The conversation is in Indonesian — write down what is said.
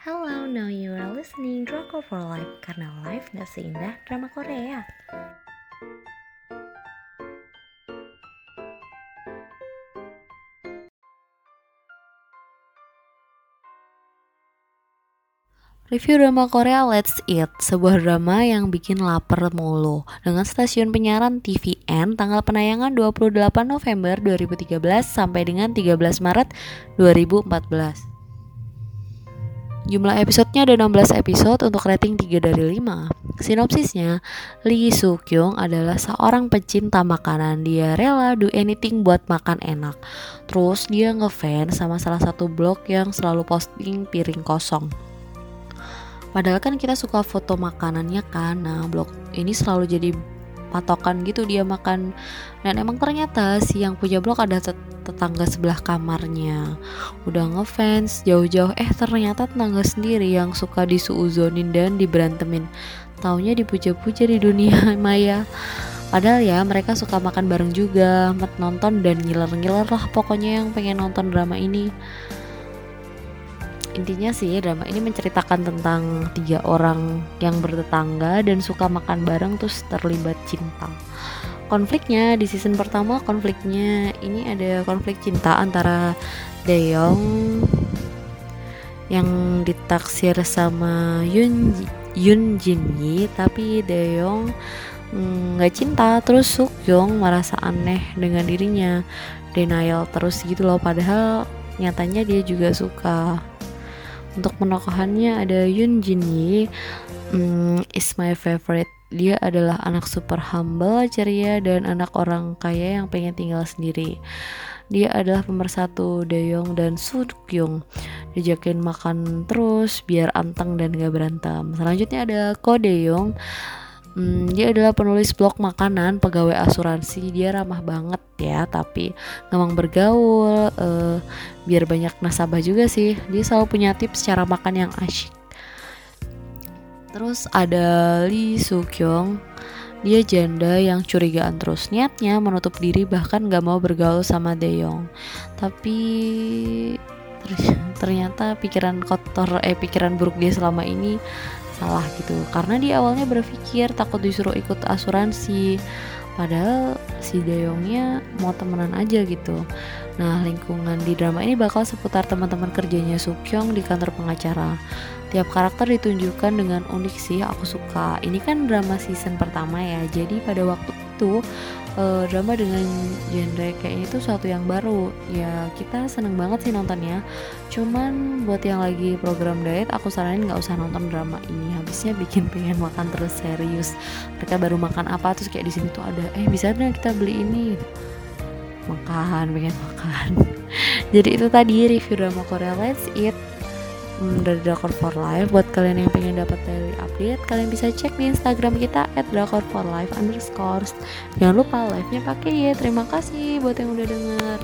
Hello, now you are listening Drakor for Life karena life gak seindah drama Korea. Review drama Korea Let's Eat, sebuah drama yang bikin lapar mulu dengan stasiun penyiaran TVN tanggal penayangan 28 November 2013 sampai dengan 13 Maret 2014. Jumlah episodenya ada 16 episode untuk rating 3 dari 5. Sinopsisnya, Lee Soo Kyung adalah seorang pecinta makanan. Dia rela do anything buat makan enak. Terus dia ngefans sama salah satu blog yang selalu posting piring kosong. Padahal kan kita suka foto makanannya kan. Nah, blog ini selalu jadi patokan gitu dia makan. Dan emang ternyata si yang punya blog ada tetangga sebelah kamarnya. Udah ngefans jauh-jauh eh ternyata tetangga sendiri yang suka disuuzonin dan diberantemin. Taunya dipuja-puja di dunia maya. Padahal ya mereka suka makan bareng juga, nonton dan ngiler-ngiler lah pokoknya yang pengen nonton drama ini intinya sih drama ini menceritakan tentang tiga orang yang bertetangga dan suka makan bareng terus terlibat cinta. Konfliknya di season pertama konfliknya ini ada konflik cinta antara Daeyoung yang ditaksir sama Yun Yun Jin Yi tapi Daeyoung mm, nggak mm, cinta. Terus Sukyung merasa aneh dengan dirinya denial terus gitu loh. Padahal nyatanya dia juga suka untuk penokohannya ada Yoon Jin Yi hmm, is my favorite dia adalah anak super humble, ceria, dan anak orang kaya yang pengen tinggal sendiri. Dia adalah pemersatu Daeyoung dan Sukyung. Dijakin makan terus biar anteng dan gak berantem. Selanjutnya ada Ko Daeyoung Hmm, dia adalah penulis blog makanan, pegawai asuransi. Dia ramah banget ya, tapi ngomong bergaul, uh, biar banyak nasabah juga sih. Dia selalu punya tips cara makan yang asyik. Terus ada Lee Soo Kyung. Dia janda yang curigaan terus niatnya menutup diri bahkan gak mau bergaul sama Daeyoung. Tapi ternyata pikiran kotor eh pikiran buruk dia selama ini salah gitu. Karena di awalnya berpikir takut disuruh ikut asuransi. Padahal si Dayongnya mau temenan aja gitu. Nah lingkungan di drama ini bakal seputar teman-teman kerjanya Sukyong di kantor pengacara. Tiap karakter ditunjukkan dengan unik sih aku suka. Ini kan drama season pertama ya jadi pada waktu itu uh, drama dengan genre kayak ini tuh suatu yang baru. Ya kita seneng banget sih nontonnya. Cuman buat yang lagi program diet aku saranin nggak usah nonton drama ini. Habisnya bikin pengen makan terus serius. Mereka baru makan apa terus kayak di sini tuh ada eh bisa nggak kita beli ini? Makan pengen makan. Jadi itu tadi review drama Korea Let's Eat hmm, dari Drakor for Life. Buat kalian yang pengen dapat daily update kalian bisa cek di Instagram kita at Drakor for Life underscore jangan lupa live nya pakai ya. Terima kasih buat yang udah denger